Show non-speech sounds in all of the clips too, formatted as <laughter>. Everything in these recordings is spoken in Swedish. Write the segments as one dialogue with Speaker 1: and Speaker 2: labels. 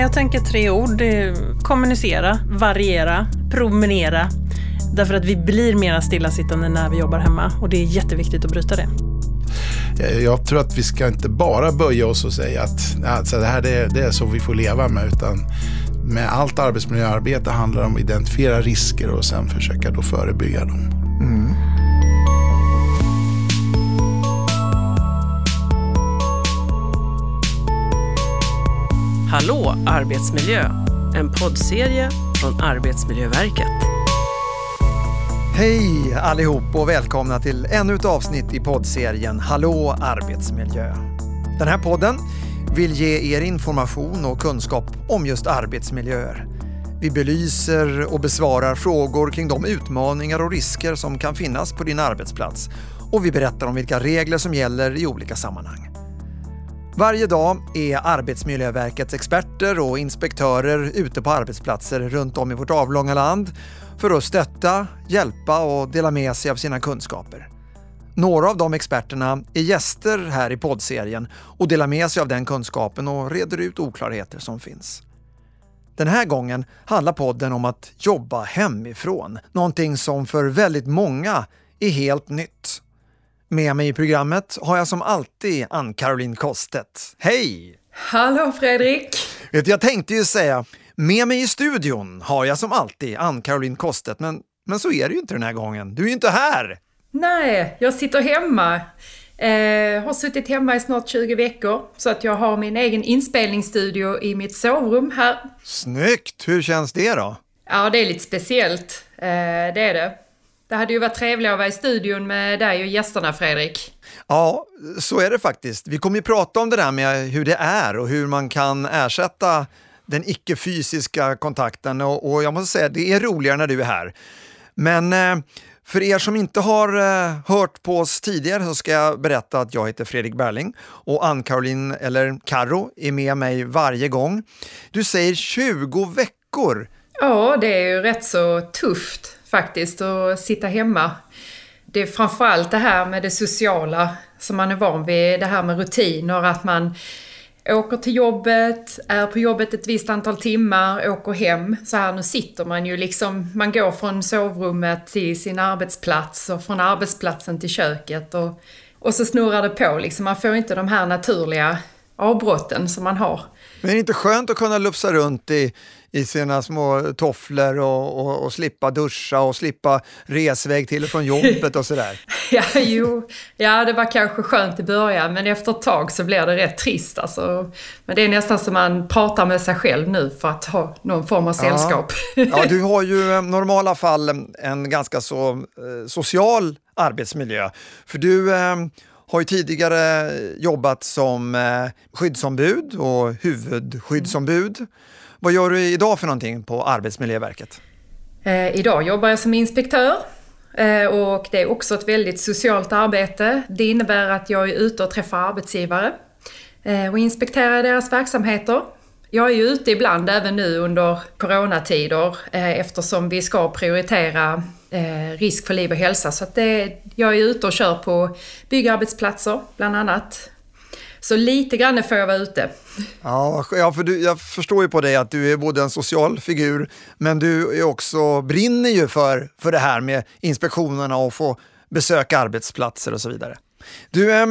Speaker 1: Jag tänker tre ord. Kommunicera, variera, promenera. Därför att vi blir mera stillasittande när vi jobbar hemma och det är jätteviktigt att bryta det.
Speaker 2: Jag tror att vi ska inte bara böja oss och säga att alltså, det här det är, det är så vi får leva med, utan med allt arbetsmiljöarbete handlar det om att identifiera risker och sen försöka då förebygga dem. Mm.
Speaker 3: Hallå arbetsmiljö! En poddserie från Arbetsmiljöverket.
Speaker 4: Hej allihop och välkomna till ännu ett avsnitt i poddserien Hallå arbetsmiljö. Den här podden vill ge er information och kunskap om just arbetsmiljöer. Vi belyser och besvarar frågor kring de utmaningar och risker som kan finnas på din arbetsplats och vi berättar om vilka regler som gäller i olika sammanhang. Varje dag är Arbetsmiljöverkets experter och inspektörer ute på arbetsplatser runt om i vårt avlånga land för att stötta, hjälpa och dela med sig av sina kunskaper. Några av de experterna är gäster här i poddserien och delar med sig av den kunskapen och reder ut oklarheter som finns. Den här gången handlar podden om att jobba hemifrån, någonting som för väldigt många är helt nytt. Med mig i programmet har jag som alltid Ann-Caroline Kostet. Hej!
Speaker 5: Hallå Fredrik!
Speaker 4: Vet jag tänkte ju säga, med mig i studion har jag som alltid Ann-Caroline Kostet, men, men så är det ju inte den här gången. Du är ju inte här!
Speaker 5: Nej, jag sitter hemma. Eh, har suttit hemma i snart 20 veckor, så att jag har min egen inspelningsstudio i mitt sovrum här.
Speaker 4: Snyggt! Hur känns det då?
Speaker 5: Ja, det är lite speciellt. Eh, det är det. Det hade ju varit trevligare att vara i studion med dig och gästerna, Fredrik.
Speaker 4: Ja, så är det faktiskt. Vi kommer ju prata om det där med hur det är och hur man kan ersätta den icke-fysiska kontakten och, och, jag måste säga, det är roligare när du är här. Men eh, för er som inte har eh, hört på oss tidigare så ska jag berätta att jag heter Fredrik Berling och Ann-Caroline, eller Karo, är med mig varje gång. Du säger 20 veckor.
Speaker 5: Ja, det är ju rätt så tufft faktiskt att sitta hemma. Det är framförallt det här med det sociala som man är van vid, det här med rutiner, att man åker till jobbet, är på jobbet ett visst antal timmar, åker hem. Så här nu sitter man ju liksom, man går från sovrummet till sin arbetsplats och från arbetsplatsen till köket och, och så snurrar det på liksom. Man får inte de här naturliga avbrotten som man har.
Speaker 4: Men är det inte skönt att kunna lufsa runt i, i sina små tofflor och, och, och, slippa duscha och slippa resväg till och från jobbet och sådär? <laughs>
Speaker 5: ja, jo, ja, det var kanske skönt i början, men efter ett tag så blir det rätt trist. Alltså. Men det är nästan som man pratar med sig själv nu för att ha någon form av sällskap.
Speaker 4: Ja, ja du <laughs> har ju i normala fall en ganska så eh, social arbetsmiljö. För du eh, har ju tidigare jobbat som eh, skyddsombud och huvudskyddsombud. Vad gör du idag för någonting på Arbetsmiljöverket?
Speaker 5: Eh, idag jobbar jag som inspektör eh, och det är också ett väldigt socialt arbete. Det innebär att jag är ute och träffar arbetsgivare eh, och inspekterar deras verksamheter. Jag är ju ute ibland även nu under coronatider eh, eftersom vi ska prioritera eh, risk för liv och hälsa. Så att det, jag är ute och kör på byggarbetsplatser bland annat. Så lite grann får jag vara ute.
Speaker 4: Ja, för du, jag förstår ju på dig att du är både en social figur, men du är också, brinner ju för, för det här med inspektionerna och få besöka arbetsplatser och så vidare. Du, eh,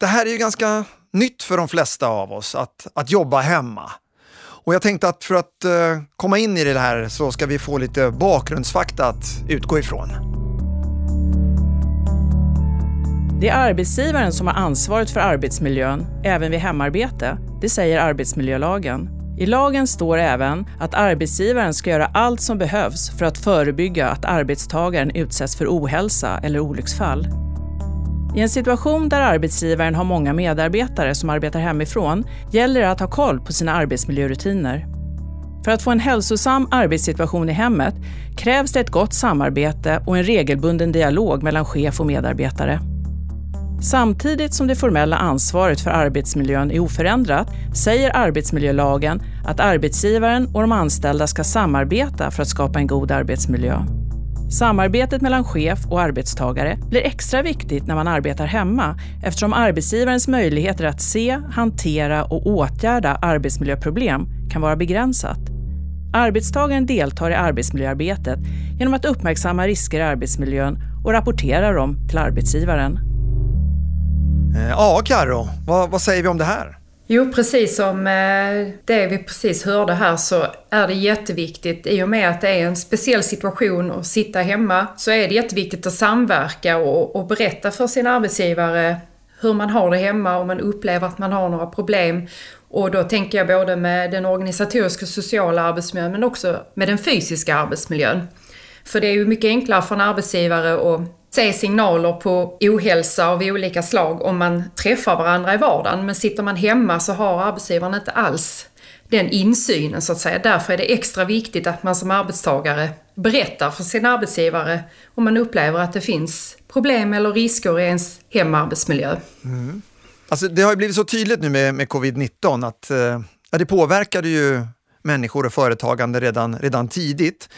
Speaker 4: det här är ju ganska nytt för de flesta av oss, att, att jobba hemma. Och jag tänkte att för att eh, komma in i det här så ska vi få lite bakgrundsfakta att utgå ifrån.
Speaker 3: Det är arbetsgivaren som har ansvaret för arbetsmiljön, även vid hemarbete. Det säger arbetsmiljölagen. I lagen står även att arbetsgivaren ska göra allt som behövs för att förebygga att arbetstagaren utsätts för ohälsa eller olycksfall. I en situation där arbetsgivaren har många medarbetare som arbetar hemifrån gäller det att ha koll på sina arbetsmiljörutiner. För att få en hälsosam arbetssituation i hemmet krävs det ett gott samarbete och en regelbunden dialog mellan chef och medarbetare. Samtidigt som det formella ansvaret för arbetsmiljön är oförändrat säger arbetsmiljölagen att arbetsgivaren och de anställda ska samarbeta för att skapa en god arbetsmiljö. Samarbetet mellan chef och arbetstagare blir extra viktigt när man arbetar hemma eftersom arbetsgivarens möjligheter att se, hantera och åtgärda arbetsmiljöproblem kan vara begränsat. Arbetstagaren deltar i arbetsmiljöarbetet genom att uppmärksamma risker i arbetsmiljön och rapportera dem till arbetsgivaren.
Speaker 4: Eh, ja, Karo, vad, vad säger vi om det här?
Speaker 5: Jo, precis som eh, det vi precis hörde här så är det jätteviktigt i och med att det är en speciell situation att sitta hemma så är det jätteviktigt att samverka och, och berätta för sin arbetsgivare hur man har det hemma om man upplever att man har några problem. Och då tänker jag både med den organisatoriska och sociala arbetsmiljön men också med den fysiska arbetsmiljön. För det är ju mycket enklare för en arbetsgivare att se signaler på ohälsa av olika slag om man träffar varandra i vardagen. Men sitter man hemma så har arbetsgivaren inte alls den insynen så att säga. Därför är det extra viktigt att man som arbetstagare berättar för sin arbetsgivare om man upplever att det finns problem eller risker i ens hemarbetsmiljö.
Speaker 4: Mm. Alltså, det har ju blivit så tydligt nu med, med covid-19 att eh, det påverkade ju människor och företagande redan, redan tidigt.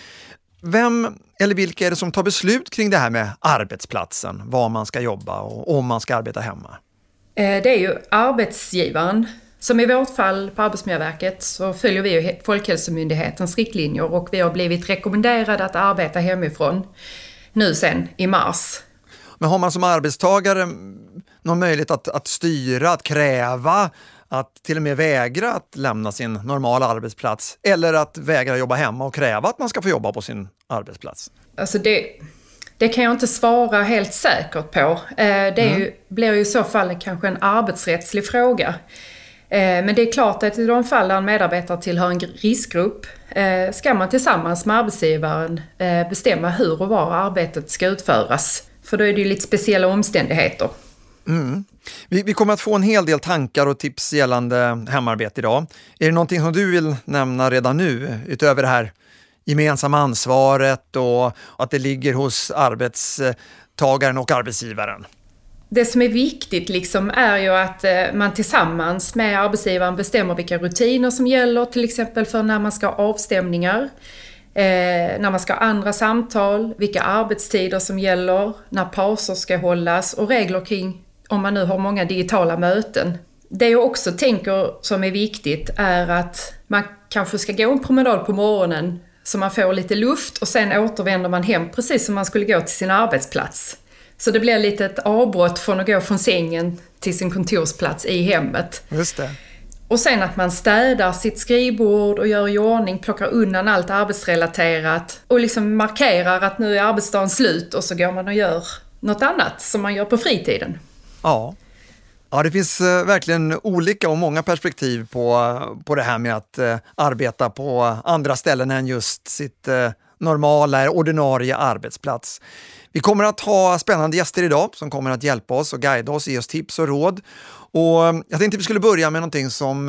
Speaker 4: Vem eller vilka är det som tar beslut kring det här med arbetsplatsen, var man ska jobba och om man ska arbeta hemma?
Speaker 5: Eh, det är ju arbetsgivaren. Som i vårt fall på Arbetsmiljöverket så följer vi Folkhälsomyndighetens riktlinjer och vi har blivit rekommenderade att arbeta hemifrån nu sen i mars.
Speaker 4: Men har man som arbetstagare någon möjlighet att, att styra, att kräva att till och med vägra att lämna sin normala arbetsplats eller att vägra jobba hemma och kräva att man ska få jobba på sin arbetsplats?
Speaker 5: Alltså det, det kan jag inte svara helt säkert på. Eh, det mm. ju, blir ju i så fall kanske en arbetsrättslig fråga. Eh, men det är klart att i de fall där en medarbetare tillhör en riskgrupp eh, ska man tillsammans med arbetsgivaren bestämma hur och var arbetet ska utföras. För då är det ju lite speciella omständigheter.
Speaker 4: Mm. Vi, vi, kommer att få en hel del tankar och tips gällande hemarbete idag. Är det någonting som du vill nämna redan nu, utöver det här gemensamma ansvaret och att det ligger hos arbetstagaren och arbetsgivaren?
Speaker 5: Det som är viktigt liksom är ju att eh, man tillsammans med arbetsgivaren bestämmer vilka rutiner som gäller, till exempel för när man ska ha avstämningar, eh, när man ska ha andra samtal, vilka arbetstider som gäller, när pauser ska hållas och regler kring om man nu har många digitala möten. Det jag också tänker som är viktigt är att man kanske ska gå en promenad på morgonen så man får lite luft och sen återvänder man hem precis som man skulle gå till sin arbetsplats. Så det blir lite ett avbrott från att gå från sängen till sin kontorsplats i hemmet.
Speaker 4: Just det.
Speaker 5: Och sen att man städar sitt skrivbord och gör i ordning, plockar undan allt arbetsrelaterat och liksom markerar att nu är arbetsdagen slut och så går man och gör något annat som man gör på fritiden.
Speaker 4: Ja. Ja, det finns eh, verkligen olika och många perspektiv på, eh, på det här med att eh, arbeta på andra ställen än just sitt eh, normala, ordinarie arbetsplats. Vi kommer att ha spännande gäster idag som kommer att hjälpa oss och guida oss, ge oss tips och råd. Och eh, jag tänkte att vi skulle börja med någonting som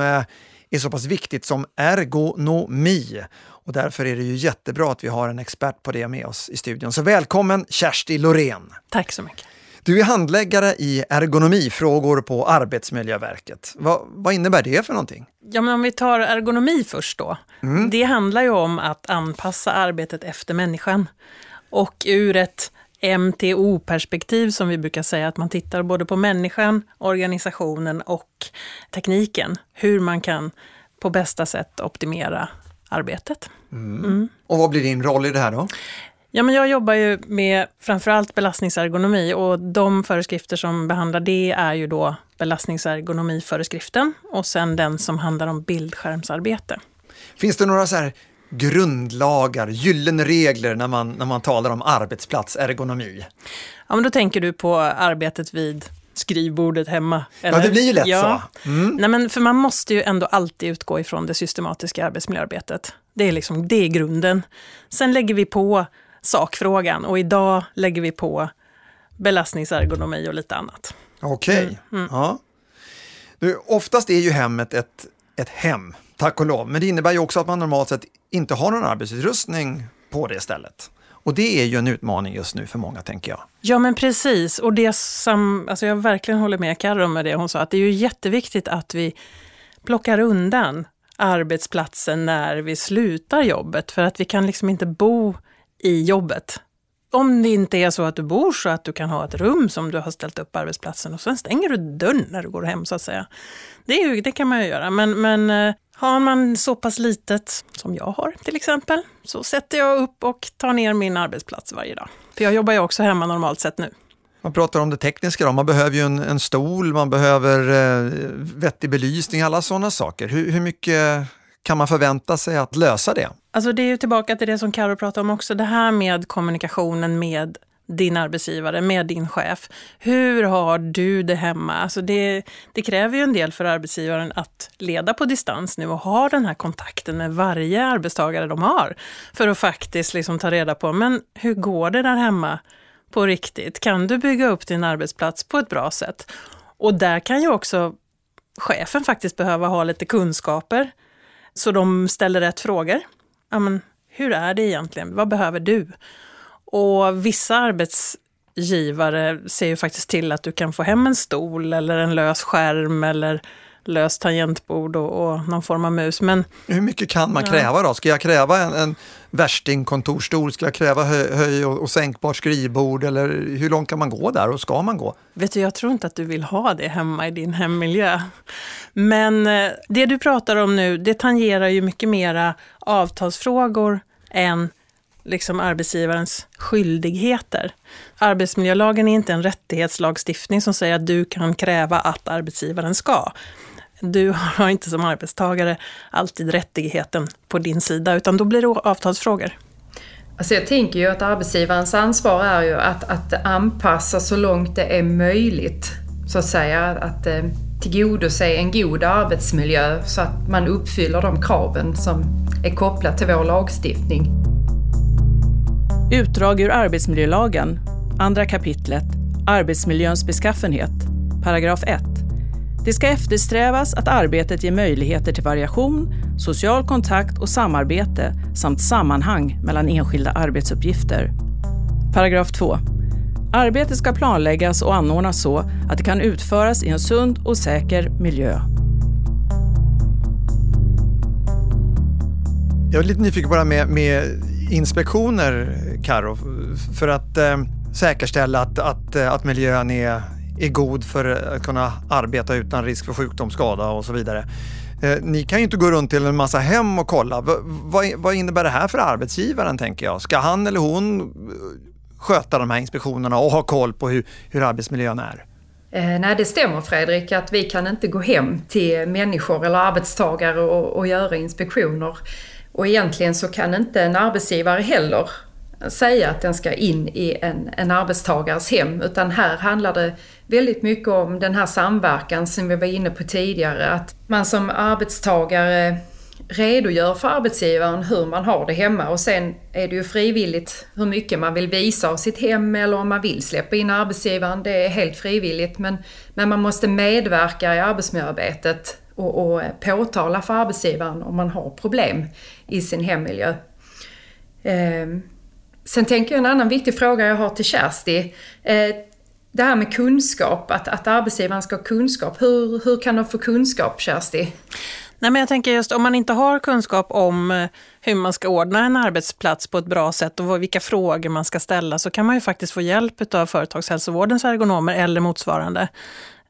Speaker 4: är så pass viktigt som ergonomi. Och därför är det ju jättebra att vi har en expert på det med oss i studion. Så välkommen Kersti Lorén!
Speaker 1: Tack så mycket!
Speaker 4: Du är handläggare i ergonomifrågor på Arbetsmiljöverket. Va, vad innebär det för någonting?
Speaker 1: Ja, men om vi tar ergonomi först då. Mm. Det handlar ju om att anpassa arbetet efter människan. Och ur ett MTO-perspektiv som vi brukar säga, att man tittar både på människan, organisationen och tekniken. Hur man kan på bästa sätt optimera arbetet.
Speaker 4: Mm. Mm. Och vad blir din roll i det här då?
Speaker 1: Ja, men jag jobbar ju med framförallt belastningsergonomi och de föreskrifter som behandlar det är ju då belastningsergonomiföreskriften och sen den som handlar om bildskärmsarbete.
Speaker 4: Finns det några så här grundlagar, gyllene regler när man, när man talar om arbetsplatsergonomi?
Speaker 1: Ja, men då tänker du på arbetet vid skrivbordet hemma.
Speaker 4: Eller? Ja, det blir ju lätt ja.
Speaker 1: så. Mm. Nej, men för man måste ju ändå alltid utgå ifrån det systematiska arbetsmiljöarbetet. Det är, liksom, det är grunden. Sen lägger vi på sakfrågan och idag lägger vi på belastningsergonomi och lite annat.
Speaker 4: Okej. Okay. Mm. mm. Ja. oftast är ju hemmet ett, ett hem, tack och lov, men det innebär ju också att man normalt sett inte har någon arbetsutrustning på det stället. Och det är ju en utmaning just nu för många, tänker jag.
Speaker 1: Ja, men precis. Och det som, alltså jag verkligen håller med Carro med det hon sa, att det är ju jätteviktigt att vi plockar undan arbetsplatsen när vi slutar jobbet, för att vi kan liksom inte bo i jobbet. Om det inte är så att du bor så att du kan ha ett rum som du har ställt upp på arbetsplatsen och sen stänger du dörren när du går hem så att säga. Det, är ju, det kan man ju göra, men, men eh, har man så pass litet som jag har till exempel, så sätter jag upp och tar ner min arbetsplats varje dag. För jag jobbar ju också hemma normalt sett nu.
Speaker 4: Man pratar om det tekniska då. man behöver ju en, en stol, man behöver eh, vettig belysning, alla sådana saker. Hur, hur mycket kan man förvänta sig att lösa det?
Speaker 1: Alltså det är ju tillbaka till det som Karo pratade om också, det här med kommunikationen med din arbetsgivare, med din chef. Hur har du det hemma? Alltså det, det, kräver ju en del för arbetsgivaren att leda på distans nu och ha den här kontakten med varje arbetstagare de har. För att faktiskt liksom ta reda på, men hur går det där hemma på riktigt? Kan du bygga upp din arbetsplats på ett bra sätt? Och där kan ju också chefen faktiskt behöva ha lite kunskaper så de ställer rätt frågor. Ja, men, hur är det egentligen? Vad behöver du? Och vissa arbetsgivare ser ju faktiskt till att du kan få hem en stol eller en lös skärm eller löst tangentbord och, och, någon form av mus. Men,
Speaker 4: Hur mycket kan man ja. kräva då? Ska jag kräva en, en värstingkontorsstol? Ska jag kräva höj, höj och, och, sänkbart skrivbord? Eller hur långt kan man gå där och ska man gå?
Speaker 1: Vet du, jag tror inte att du vill ha det hemma i din hemmiljö. Men eh, det du pratar om nu, det tangerar ju mycket mera avtalsfrågor än liksom arbetsgivarens skyldigheter. Arbetsmiljölagen är inte en rättighetslagstiftning som säger att du kan kräva att arbetsgivaren ska. Du <laughs> har inte som arbetstagare alltid rättigheten på din sida, utan då blir det avtalsfrågor.
Speaker 5: Alltså jag tänker ju att arbetsgivarens ansvar är ju att, att anpassa så långt det är möjligt, så att säga, att eh, tillgodose en god arbetsmiljö så att man uppfyller de kraven som är kopplat till vår lagstiftning.
Speaker 3: Utdrag ur arbetsmiljölagen, andra kapitlet, Arbetsmiljöns beskaffenhet, paragraf 1. Det ska eftersträvas att arbetet ger möjligheter till variation, social kontakt och samarbete samt sammanhang mellan enskilda arbetsuppgifter. Paragraf 2. Arbetet ska planläggas och anordnas så att det kan utföras i en sund och säker miljö.
Speaker 4: Jag är lite nyfiken på det här med, med inspektioner, Karo, för att eh, säkerställa att, att, eh, att miljön är, är god för att kunna arbeta utan risk för sjukdom, skada och så vidare. Eh, ni kan ju inte gå runt till en massa hem och kolla. V vad, vad innebär det här för arbetsgivaren, tänker jag? Ska han eller hon eh, sköta de här inspektionerna och ha koll på hur, hur arbetsmiljön är?
Speaker 5: Eh, nej, det stämmer Fredrik att vi kan inte gå hem till människor eller arbetstagare och, och göra inspektioner. Och egentligen så kan inte en arbetsgivare heller säga att den ska in i en, en arbetstagares hem utan här handlar det väldigt mycket om den här samverkan som vi var inne på tidigare. Att man som arbetstagare redogör för arbetsgivaren hur man har det hemma och sen är det ju frivilligt hur mycket man vill visa av sitt hem eller om man vill släppa in arbetsgivaren. Det är helt frivilligt men, men man måste medverka i arbetsmiljöarbetet och, och påtala för arbetsgivaren om man har problem i sin hemmiljö. Eh, sen tänker jag en annan viktig fråga jag har till Kersti. Eh, det här med kunskap, att, att arbetsgivaren ska ha kunskap. Hur, hur kan de få kunskap, Kersti?
Speaker 1: Nej, men jag tänker just om man inte har kunskap om eh, hur man ska ordna en arbetsplats på ett bra sätt och vilka frågor man ska ställa så kan man ju faktiskt få hjälp av företagshälsovårdens ergonomer eller motsvarande.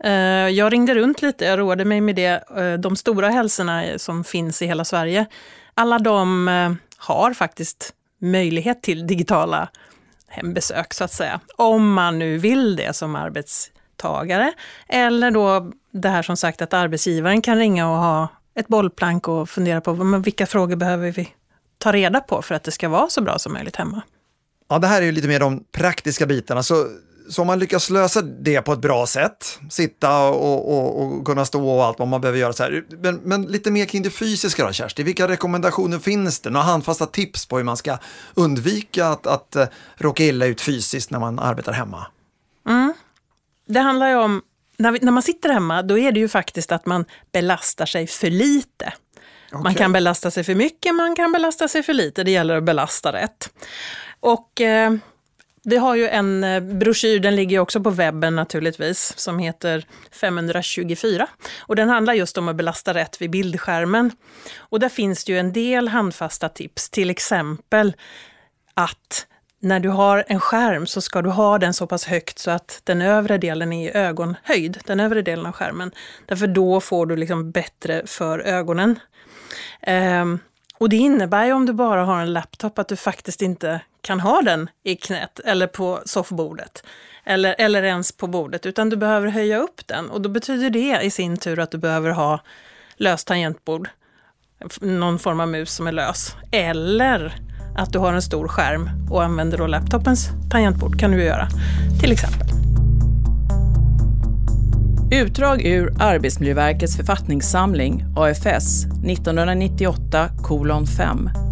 Speaker 1: Eh, jag ringde runt lite, jag roade mig med det. Eh, de stora hälsorna som finns i hela Sverige, alla de har faktiskt möjlighet till digitala hembesök så att säga. Om man nu vill det som arbetstagare. Eller då det här som sagt att arbetsgivaren kan ringa och ha ett bollplank och fundera på vilka frågor behöver vi ta reda på för att det ska vara så bra som möjligt hemma.
Speaker 4: Ja, det här är ju lite mer de praktiska bitarna. Så så om man lyckas lösa det på ett bra sätt, sitta och, och, och kunna stå och allt vad man behöver göra så här. Men, men, lite mer kring det fysiska då, Kersti. Vilka rekommendationer finns det? Några handfasta tips på hur man ska undvika att, att uh, råka illa ut fysiskt när man arbetar hemma?
Speaker 1: Mm. Det handlar ju om, när, vi, när man sitter hemma, då är det ju faktiskt att man belastar sig för lite. Okay. Man kan belasta sig för mycket, man kan belasta sig för lite. Det gäller att belasta rätt. Och... Eh, vi har ju en eh, broschyr, den ligger också på webben naturligtvis, som heter 524. Och den handlar just om att belasta rätt vid bildskärmen. Och där finns det ju en del handfasta tips, till exempel att när du har en skärm så ska du ha den så pass högt så att den övre delen är i ögonhöjd, den övre delen av skärmen. Därför då får du liksom bättre för ögonen. Ehm, och det innebär ju om du bara har en laptop att du faktiskt inte kan ha den i knät eller på soffbordet. Eller, eller ens på bordet, utan du behöver höja upp den. Och då betyder det i sin tur att du behöver ha löst tangentbord, någon form av mus som är lös. Eller att du har en stor skärm och använder då laptopens tangentbord kan du göra, till exempel.
Speaker 3: Utdrag ur Arbetsmiljöverkets författningssamling, AFS, 1998 5.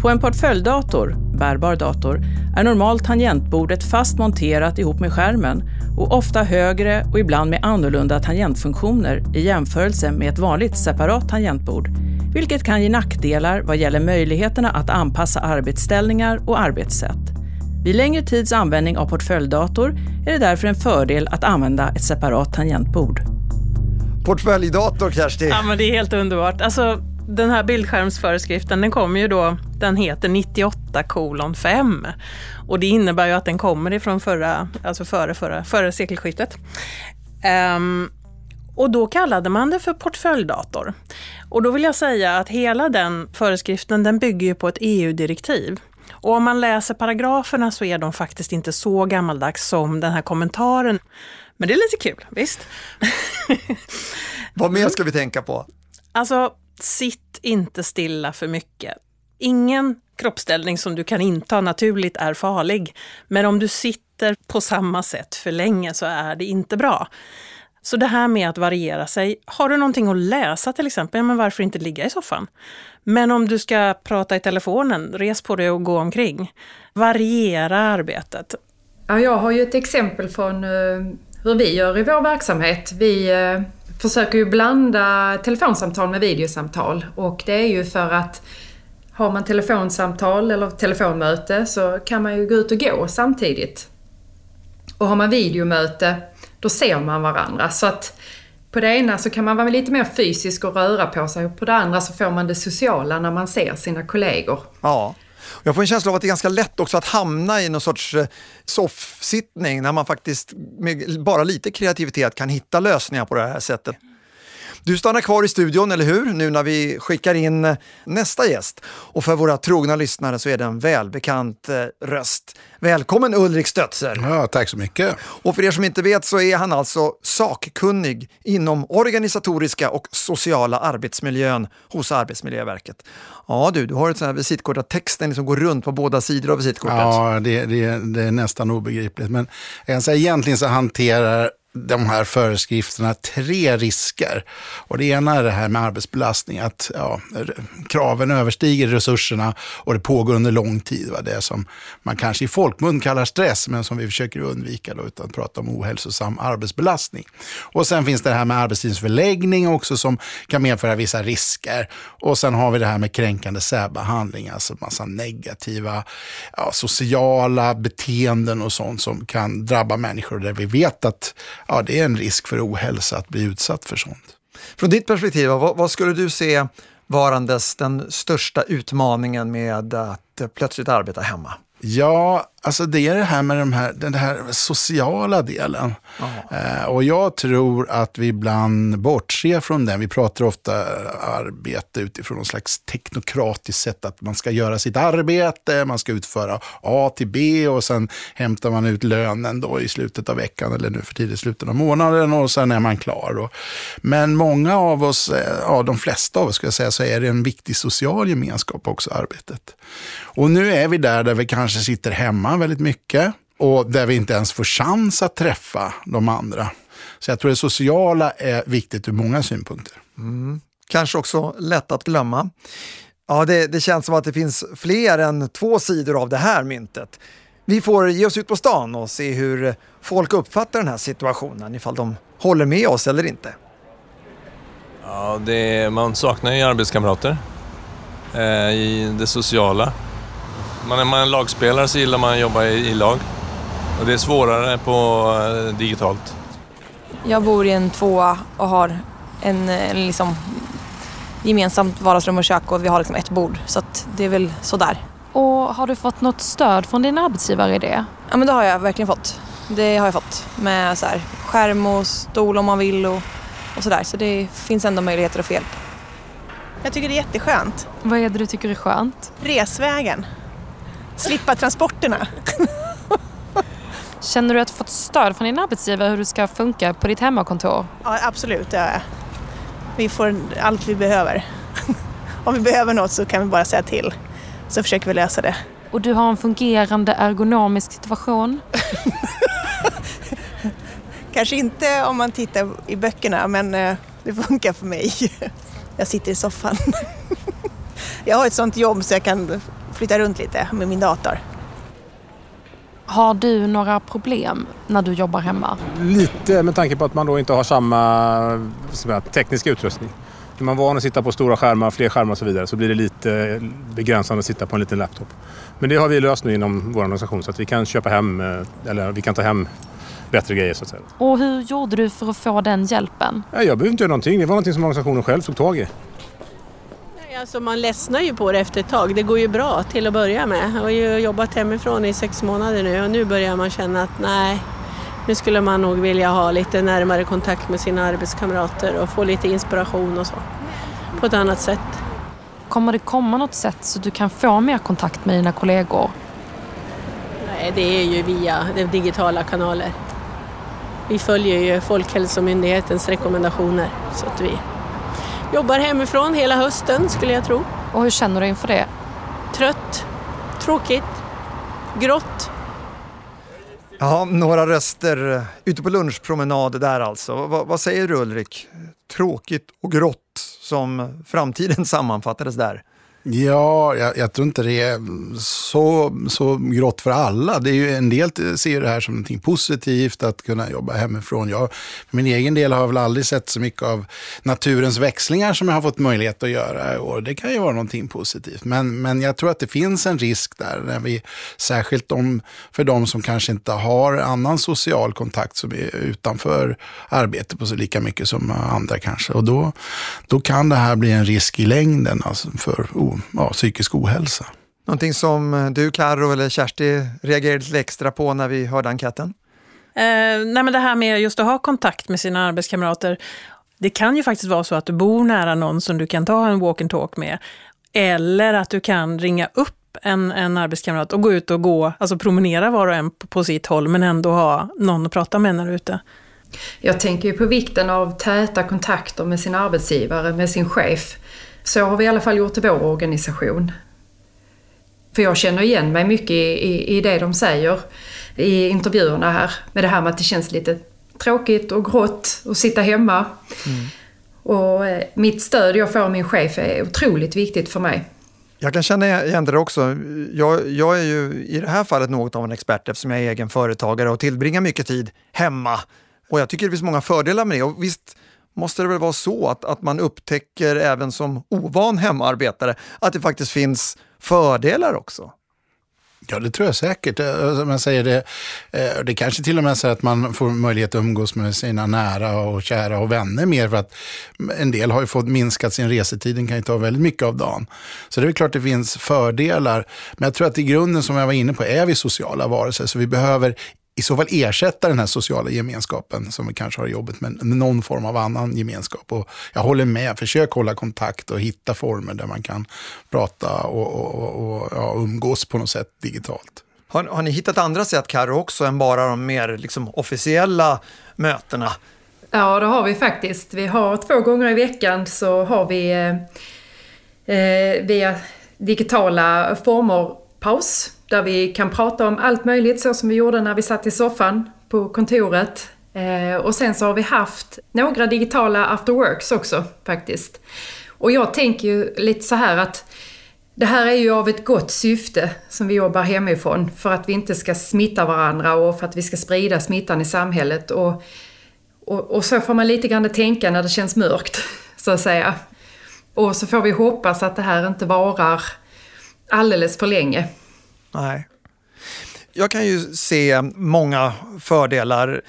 Speaker 3: På en portföljdator, bärbar dator, är normalt tangentbordet fast monterat ihop med skärmen och ofta högre och ibland med annorlunda tangentfunktioner i jämförelse med ett vanligt separat tangentbord, vilket kan ge nackdelar vad gäller möjligheterna att anpassa arbetsställningar och arbetssätt. Vid längre tids användning av portföljdator är det därför en fördel att använda ett separat tangentbord.
Speaker 4: Portföljdator, Kersti!
Speaker 1: Ja, men det är helt underbart. Alltså, den här bildskärmsföreskriften den kommer ju då, den heter 98 kolon 5. Och det innebär ju att den kommer ifrån förra, alltså före, förra, före sekelskiftet. Um, och då kallade man det för portföljdator. Och då vill jag säga att hela den föreskriften den bygger ju på ett EU-direktiv. Och om man läser paragraferna så är de faktiskt inte så gammaldags som den här kommentaren. Men det är lite kul, visst?
Speaker 4: Vad mer ska vi tänka på?
Speaker 1: Alltså, sitt inte stilla för mycket. Ingen kroppsställning som du kan inta naturligt är farlig. Men om du sitter på samma sätt för länge så är det inte bra. Så det här med att variera sig. Har du någonting att läsa till exempel, men varför inte ligga i soffan? Men om du ska prata i telefonen, res på dig och gå omkring. Variera arbetet.
Speaker 5: Ja, jag har ju ett exempel från eh, hur vi gör i vår verksamhet. Vi eh, försöker ju blanda telefonsamtal med videosamtal och det är ju för att har man telefonsamtal eller telefonmöte så kan man ju gå ut och gå samtidigt. Och har man videomöte då ser man varandra. Så att på det ena så kan man vara lite mer fysisk och röra på sig och på det andra så får man det sociala när man ser sina kollegor.
Speaker 4: Ja. Jag får en känsla av att det är ganska lätt också att hamna i någon sorts eh, soffsittning när man faktiskt med bara lite kreativitet kan hitta lösningar på det här sättet. Du stannar kvar i studion, eller hur? Nu när vi skickar in nästa gäst. Och för våra trogna lyssnare så är det en välbekant eh, röst. Välkommen Ulrik Stötzer!
Speaker 2: Ja, tack så mycket!
Speaker 4: Och för er som inte vet så är han alltså sakkunnig inom organisatoriska och sociala arbetsmiljön hos Arbetsmiljöverket. Ja du, du har ett sånt här visitkort att texten liksom går runt på båda sidor av visitkortet.
Speaker 2: Ja, det, det, det är nästan obegripligt. Men jag kan säga, egentligen så hanterar de här föreskrifterna tre risker. Och det ena är det här med arbetsbelastning, att ja, kraven överstiger resurserna och det pågår under lång tid. Va? Det som man kanske i folkmun kallar stress, men som vi försöker undvika då, utan att prata om ohälsosam arbetsbelastning. Och sen finns det här med arbetstidsförläggning också som kan medföra vissa risker. Och sen har vi det här med kränkande särbehandling, alltså massa negativa ja, sociala beteenden och sånt som kan drabba människor där vi vet att ja, det är en risk för ohälsa att bli utsatt för sånt.
Speaker 4: Från ditt perspektiv, vad, vad skulle du se varandes den största utmaningen med att plötsligt arbeta hemma?
Speaker 2: Ja, alltså det är det här med de här, den här sociala delen. Eh, och jag tror att vi ibland bortser från den. Vi pratar ofta arbete utifrån någon slags teknokratiskt sätt. Att man ska göra sitt arbete, man ska utföra A till B och sen hämtar man ut lönen då i slutet av veckan eller nu för tiden i slutet av månaden och sen är man klar. Och, men många av oss, eh, ja de flesta av oss ska jag säga, så är det en viktig social gemenskap också, arbetet. Och nu är vi där, där vi kanske sitter hemma väldigt mycket och där vi inte ens får chans att träffa de andra. Så jag tror det sociala är viktigt ur många synpunkter.
Speaker 4: Mm. Kanske också lätt att glömma. Ja, det, det känns som att det finns fler än två sidor av det här myntet. Vi får ge oss ut på stan och se hur folk uppfattar den här situationen, ifall de håller med oss eller inte.
Speaker 6: Ja, det, man saknar ju arbetskamrater eh, i det sociala. Man är man en lagspelare så gillar man att jobba i, i lag. Och det är svårare på eh, digitalt.
Speaker 7: Jag bor i en tvåa och har en, en liksom gemensamt vardagsrum och kök och vi har liksom ett bord. Så det är väl sådär.
Speaker 8: Och har du fått något stöd från din arbetsgivare i det?
Speaker 7: Ja men det har jag verkligen fått. Det har jag fått. Med så här, skärm och stol om man vill och, och sådär. Så det finns ändå möjligheter att få hjälp.
Speaker 9: Jag tycker det är jätteskönt.
Speaker 8: Vad är det du tycker är skönt?
Speaker 9: Resvägen. Slippa transporterna. <laughs>
Speaker 8: Känner du att du fått stöd från din arbetsgivare hur det ska funka på ditt hemmakontor?
Speaker 9: Ja, absolut, det gör jag. Vi får allt vi behöver. <laughs> Om vi behöver något så kan vi bara säga till. Så försöker vi lösa det.
Speaker 8: Och du har en fungerande ergonomisk situation? <laughs>
Speaker 9: Kanske inte om man tittar i böckerna, men eh, det funkar för mig. Jag sitter i soffan. Jag har ett sånt jobb så jag kan flytta runt lite med min dator.
Speaker 8: Har du några problem när du jobbar hemma?
Speaker 10: Lite med tanke på att man då inte har samma tekniska utrustning. Är man van att sitta på stora skärmar, fler skärmar och så vidare så blir det lite begränsande att sitta på en liten laptop. Men det har vi löst nu inom vår organisation så att vi kan köpa hem, eh, eller vi kan ta hem bättre grejer så att säga.
Speaker 8: Och hur gjorde du för att få den hjälpen?
Speaker 10: Ja, jag behövde inte göra någonting. Det var någonting som organisationen själv tog tag i.
Speaker 9: Alltså man ledsnar ju på det efter ett tag. Det går ju bra till att börja med. Jag har ju jobbat hemifrån i sex månader nu och nu börjar man känna att nej, nu skulle man nog vilja ha lite närmare kontakt med sina arbetskamrater och få lite inspiration och så. På ett annat sätt.
Speaker 8: Kommer det komma något sätt så du kan få mer kontakt med dina kollegor?
Speaker 9: Nej, det är ju via de digitala kanaler. Vi följer ju Folkhälsomyndighetens rekommendationer så att vi jobbar hemifrån hela hösten skulle jag tro.
Speaker 8: Och hur känner du inför det?
Speaker 9: Trött, tråkigt, grått.
Speaker 4: Ja, några röster ute på lunchpromenad där alltså. vad, vad säger du Ulrik? Tråkigt och grått som framtiden <laughs> sammanfattades där.
Speaker 2: Ja, jag, jag, tror inte det är så, så grått för alla. Det är ju, en del ser det här som något positivt, att kunna jobba hemifrån. Jag, för min egen del har jag väl aldrig sett så mycket av naturens växlingar som jag har fått möjlighet att göra. Och det kan ju vara någonting positivt. Men, men jag tror att det finns en risk där, när vi, särskilt om, för de som kanske inte har annan social kontakt som är utanför arbete på så lika mycket som andra kanske. Och då, då kan det här bli en risk i längden alltså för oh, ja, psykisk ohälsa.
Speaker 4: Någonting som du, Karo eller Kersti reagerade lite extra på när vi hörde enkäten?
Speaker 1: Eh, nej men det här med just att ha kontakt med sina arbetskamrater. Det kan ju faktiskt vara så att du bor nära någon som du kan ta en walk and talk med. Eller att du kan ringa upp en, en arbetskamrat och gå ut och gå, alltså promenera var och en på, på sitt håll, men ändå ha någon att prata med när du är ute.
Speaker 5: Jag tänker ju på vikten av täta kontakter med sin arbetsgivare, med sin chef. Så har vi i alla fall gjort i vår organisation. För jag känner igen mig mycket i, i, i det de säger i intervjuerna här. Med det här med att det känns lite tråkigt och grått att sitta hemma. Mm. Och eh, mitt stöd jag får av min chef är otroligt viktigt för mig.
Speaker 4: Jag kan känna igen det också. Jag, jag, är ju i det här fallet något av en expert eftersom jag är egen företagare och tillbringar mycket tid hemma. Och jag tycker det finns många fördelar med det. Och visst, måste det väl vara så att, att man upptäcker även som ovan hemarbetare att det faktiskt finns fördelar också?
Speaker 2: Ja, det tror jag säkert. Eh, alltså, man säger det, eh, det kanske till och med är så att man får möjlighet att umgås med sina nära och kära och vänner mer för att en del har ju fått minskat sin resetid, den kan ju ta väldigt mycket av dagen. Så det är klart det finns fördelar. Men jag tror att i grunden, som jag var inne på, är vi sociala varelser. Så vi behöver i så fall ersätta den här sociala gemenskapen som vi kanske har i jobbet med någon form av annan gemenskap. Och jag håller med, försök hålla kontakt och hitta former där man kan prata och, och, och ja, umgås på något sätt digitalt.
Speaker 4: Har, har ni hittat andra sätt, Karo, också än bara de mer liksom, officiella mötena?
Speaker 5: Ja, det har vi faktiskt. Vi har två gånger i veckan så har vi eh, eh via digitala former paus där vi kan prata om allt möjligt så som vi gjorde när vi satt i soffan på kontoret. Eh, och sen så har vi haft några digitala afterworks också faktiskt. Och jag tänker ju lite så här att det här är ju av ett gott syfte som vi jobbar hemifrån för att vi inte ska smitta varandra och för att vi ska sprida smittan i samhället. Och, och, och så får man lite grann tänka när det känns mörkt, <laughs> så att säga. Och så får vi hoppas att det här inte varar alldeles för länge.
Speaker 4: Nej. Jag kan ju se många fördelar.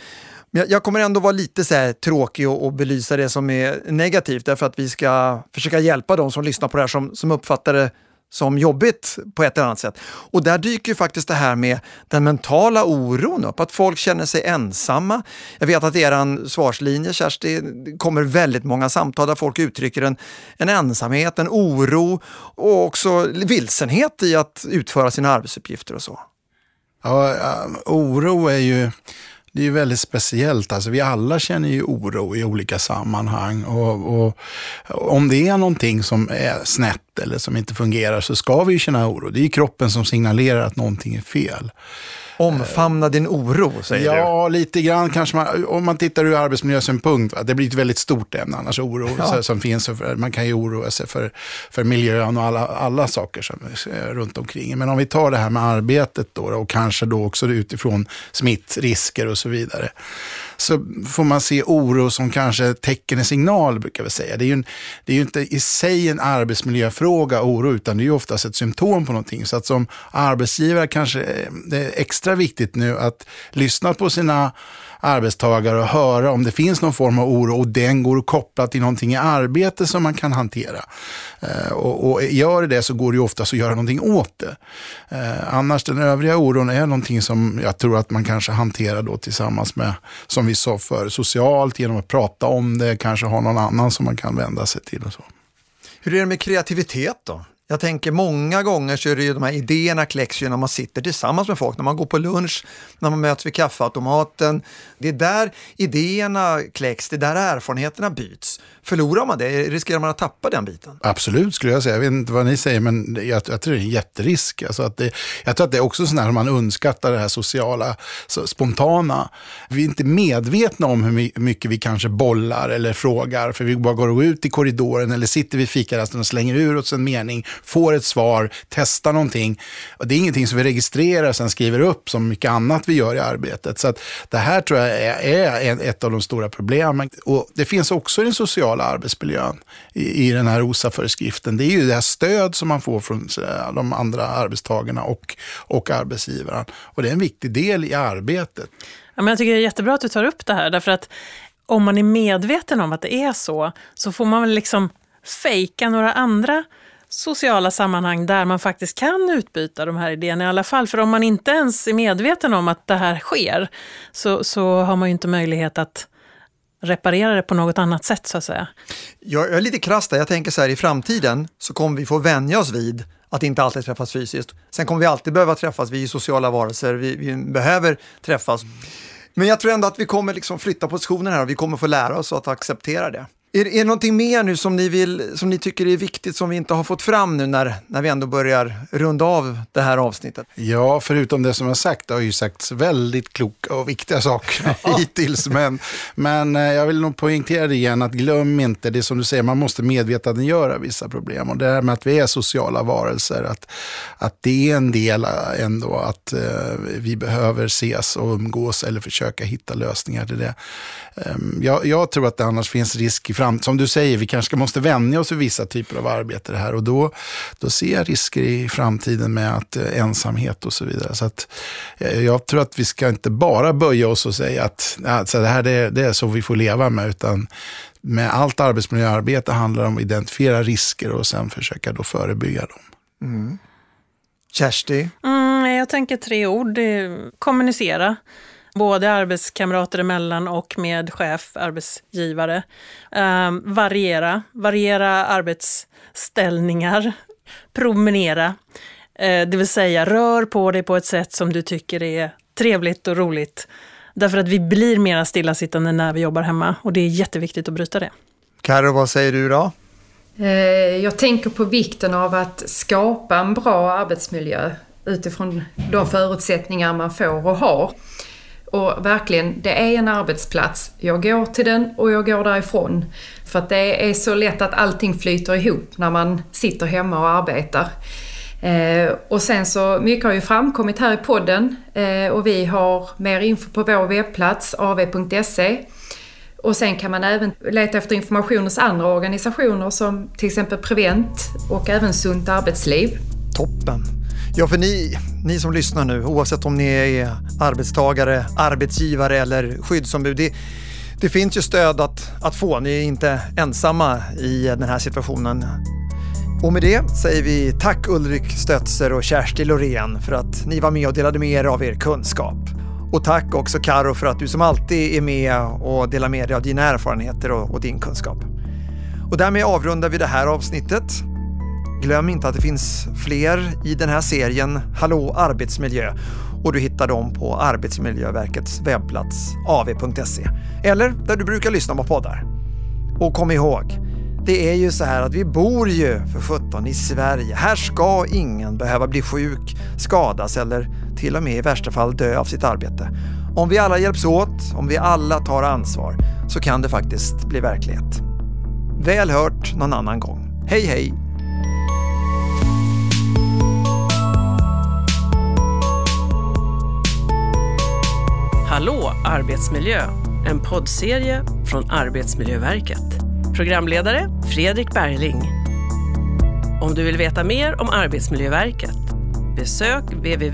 Speaker 4: Jag kommer ändå vara lite så tråkig och, och, belysa det som är negativt därför att vi ska försöka hjälpa de som lyssnar på det här som, som uppfattar det som jobbigt på ett eller annat sätt. Och där dyker ju faktiskt det här med den mentala oron upp, att folk känner sig ensamma. Jag vet att er svarslinje, Kersti, kommer väldigt många samtal där folk uttrycker en, en ensamhet, en oro och också vilsenhet i att utföra sina arbetsuppgifter och så.
Speaker 2: Ja, eh, oro är ju det är ju väldigt speciellt. Alltså, vi alla känner ju oro i olika sammanhang. Och, och, om det är någonting som är snett eller som inte fungerar så ska vi ju känna oro. Det är ju kroppen som signalerar att någonting är fel.
Speaker 4: Omfamna din oro, säger
Speaker 2: ja,
Speaker 4: du?
Speaker 2: Ja, lite grann kanske. Man, om man tittar ur arbetsmiljösynpunkt, det blir ett väldigt stort ämne annars, oro ja. som finns. För, man kan ju oroa sig för, för miljön och alla, alla saker som runt omkring. Men om vi tar det här med arbetet då, och kanske då också utifrån smittrisker och så vidare så får man se oro som kanske tecken, i signal brukar vi säga. Det är ju, en, det är ju inte i sig en arbetsmiljöfråga, oro, utan det är ju oftast ett symptom på någonting. Så att som arbetsgivare kanske eh, det är extra viktigt nu att lyssna på sina arbetstagare och höra om det finns någon form av oro och den går att koppla till någonting i arbete som man kan hantera. Eh, och, och gör det så går det ju oftast att göra någonting åt det. Eh, annars den övriga oron är någonting som jag tror att man kanske hanterar då tillsammans med, som vi sa för socialt genom att prata om det, kanske ha någon annan som man kan vända sig till och så.
Speaker 4: Hur är det med kreativitet då? Jag tänker många gånger så är det ju de här idéerna kläcks ju när man sitter tillsammans med folk, när man går på lunch, när man möts vid kaffeautomaten. Det är där idéerna kläcks, det är där erfarenheterna byts. Förlorar man det, riskerar man att tappa den biten?
Speaker 2: Absolut skulle jag säga. Jag vet inte vad ni säger, men jag, jag tror det är en jätterisk. Alltså att det, jag tror att det är också sådär man underskattar det här sociala, så, spontana. Vi är inte medvetna om hur mycket vi kanske bollar eller frågar, för vi bara går ut i korridoren eller sitter vid fikarasten och slänger ur oss en mening, får ett svar, testar någonting. Och det är ingenting som vi registrerar, och sen skriver upp som mycket annat vi gör i arbetet. Så att det här tror jag är, ett av de stora problemen. Och det finns också i den sociala sociala arbetsmiljön i, i den här OSA-föreskriften, det är ju det här stöd som man får från de andra arbetstagarna och, och arbetsgivaren. Och det är en viktig del i arbetet.
Speaker 1: Ja, men jag tycker det är jättebra att du tar upp det här, därför att om man är medveten om att det är så, så får man väl liksom fejka några andra sociala sammanhang där man faktiskt kan utbyta de här idéerna i alla fall. För om man inte ens är medveten om att det här sker, så, så har man ju inte möjlighet att reparera det på något annat sätt så att säga.
Speaker 4: Jag är lite krass där. Jag tänker så här, i framtiden så kommer vi få vänja oss vid att inte alltid träffas fysiskt. Sen kommer vi alltid behöva träffas, vi är sociala varelser, vi, vi behöver träffas. Men jag tror ändå att vi kommer liksom flytta positionen här och vi kommer få lära oss att acceptera det. Är, är det någonting mer nu som ni, vill, som ni tycker är viktigt som vi inte har fått fram nu när, när vi ändå börjar runda av det här avsnittet?
Speaker 2: Ja, förutom det som jag sagt, det har ju sagts väldigt kloka och viktiga saker <laughs> hittills. Men, men eh, jag vill nog poängtera det igen, att glöm inte, det som du säger, man måste medvetandegöra vissa problem. Och det här med att vi är sociala varelser, att, att det är en del ändå att uh, vi behöver ses och umgås eller försöka hitta lösningar till det. Um, jag, jag tror att det annars finns risk i fram, som du säger, vi kanske måste vänja oss vid vissa typer av arbete här. Och då, då ser jag risker i framtiden med att, eh, ensamhet och så vidare. Så att, eh, jag tror att vi ska inte bara böja oss och säga att alltså, det här det, det är så vi får leva med, utan med allt arbetsmiljöarbete handlar det om att identifiera risker och sen försöka då förebygga dem.
Speaker 4: Mm. Kersti?
Speaker 1: Mm, jag tänker tre ord. Kommunicera både arbetskamrater emellan och med chef, arbetsgivare. Eh, variera, variera arbetsställningar, promenera. Eh, det vill säga rör på dig på ett sätt som du tycker är trevligt och roligt. Därför att vi blir mera stillasittande när vi jobbar hemma och det är jätteviktigt att bryta det.
Speaker 4: Karo, vad säger du då?
Speaker 5: Eh, jag tänker på vikten av att skapa en bra arbetsmiljö utifrån de förutsättningar man får och har. Och verkligen, det är en arbetsplats. Jag går till den och jag går därifrån. För att det är så lätt att allting flyter ihop när man sitter hemma och arbetar. Eh, och sen så, mycket har ju framkommit här i podden eh, och vi har mer info på vår webbplats av.se. Och sen kan man även leta efter information hos andra organisationer som till exempel Prevent och även Sunt Arbetsliv.
Speaker 4: Toppen! Ja, för ni, ni som lyssnar nu, oavsett om ni är arbetstagare, arbetsgivare eller skyddsombud, det, det finns ju stöd att, att få. Ni är inte ensamma i den här situationen. Och med det säger vi tack Ulrik Stötzer och Kersti Lorén för att ni var med och delade med er av er kunskap. Och tack också Karo för att du som alltid är med och delar med dig av dina erfarenheter och, och din kunskap. Och därmed avrundar vi det här avsnittet. Glöm inte att det finns fler i den här serien Hallå arbetsmiljö och du hittar dem på Arbetsmiljöverkets webbplats av.se eller där du brukar lyssna på poddar. Och kom ihåg, det är ju så här att vi bor ju för 17 i Sverige. Här ska ingen behöva bli sjuk, skadas eller till och med i värsta fall dö av sitt arbete. Om vi alla hjälps åt, om vi alla tar ansvar, så kan det faktiskt bli verklighet. Väl hört någon annan gång. Hej hej!
Speaker 3: Hallå arbetsmiljö! En poddserie från Arbetsmiljöverket. Programledare Fredrik Bergling. Om du vill veta mer om Arbetsmiljöverket besök www.av.se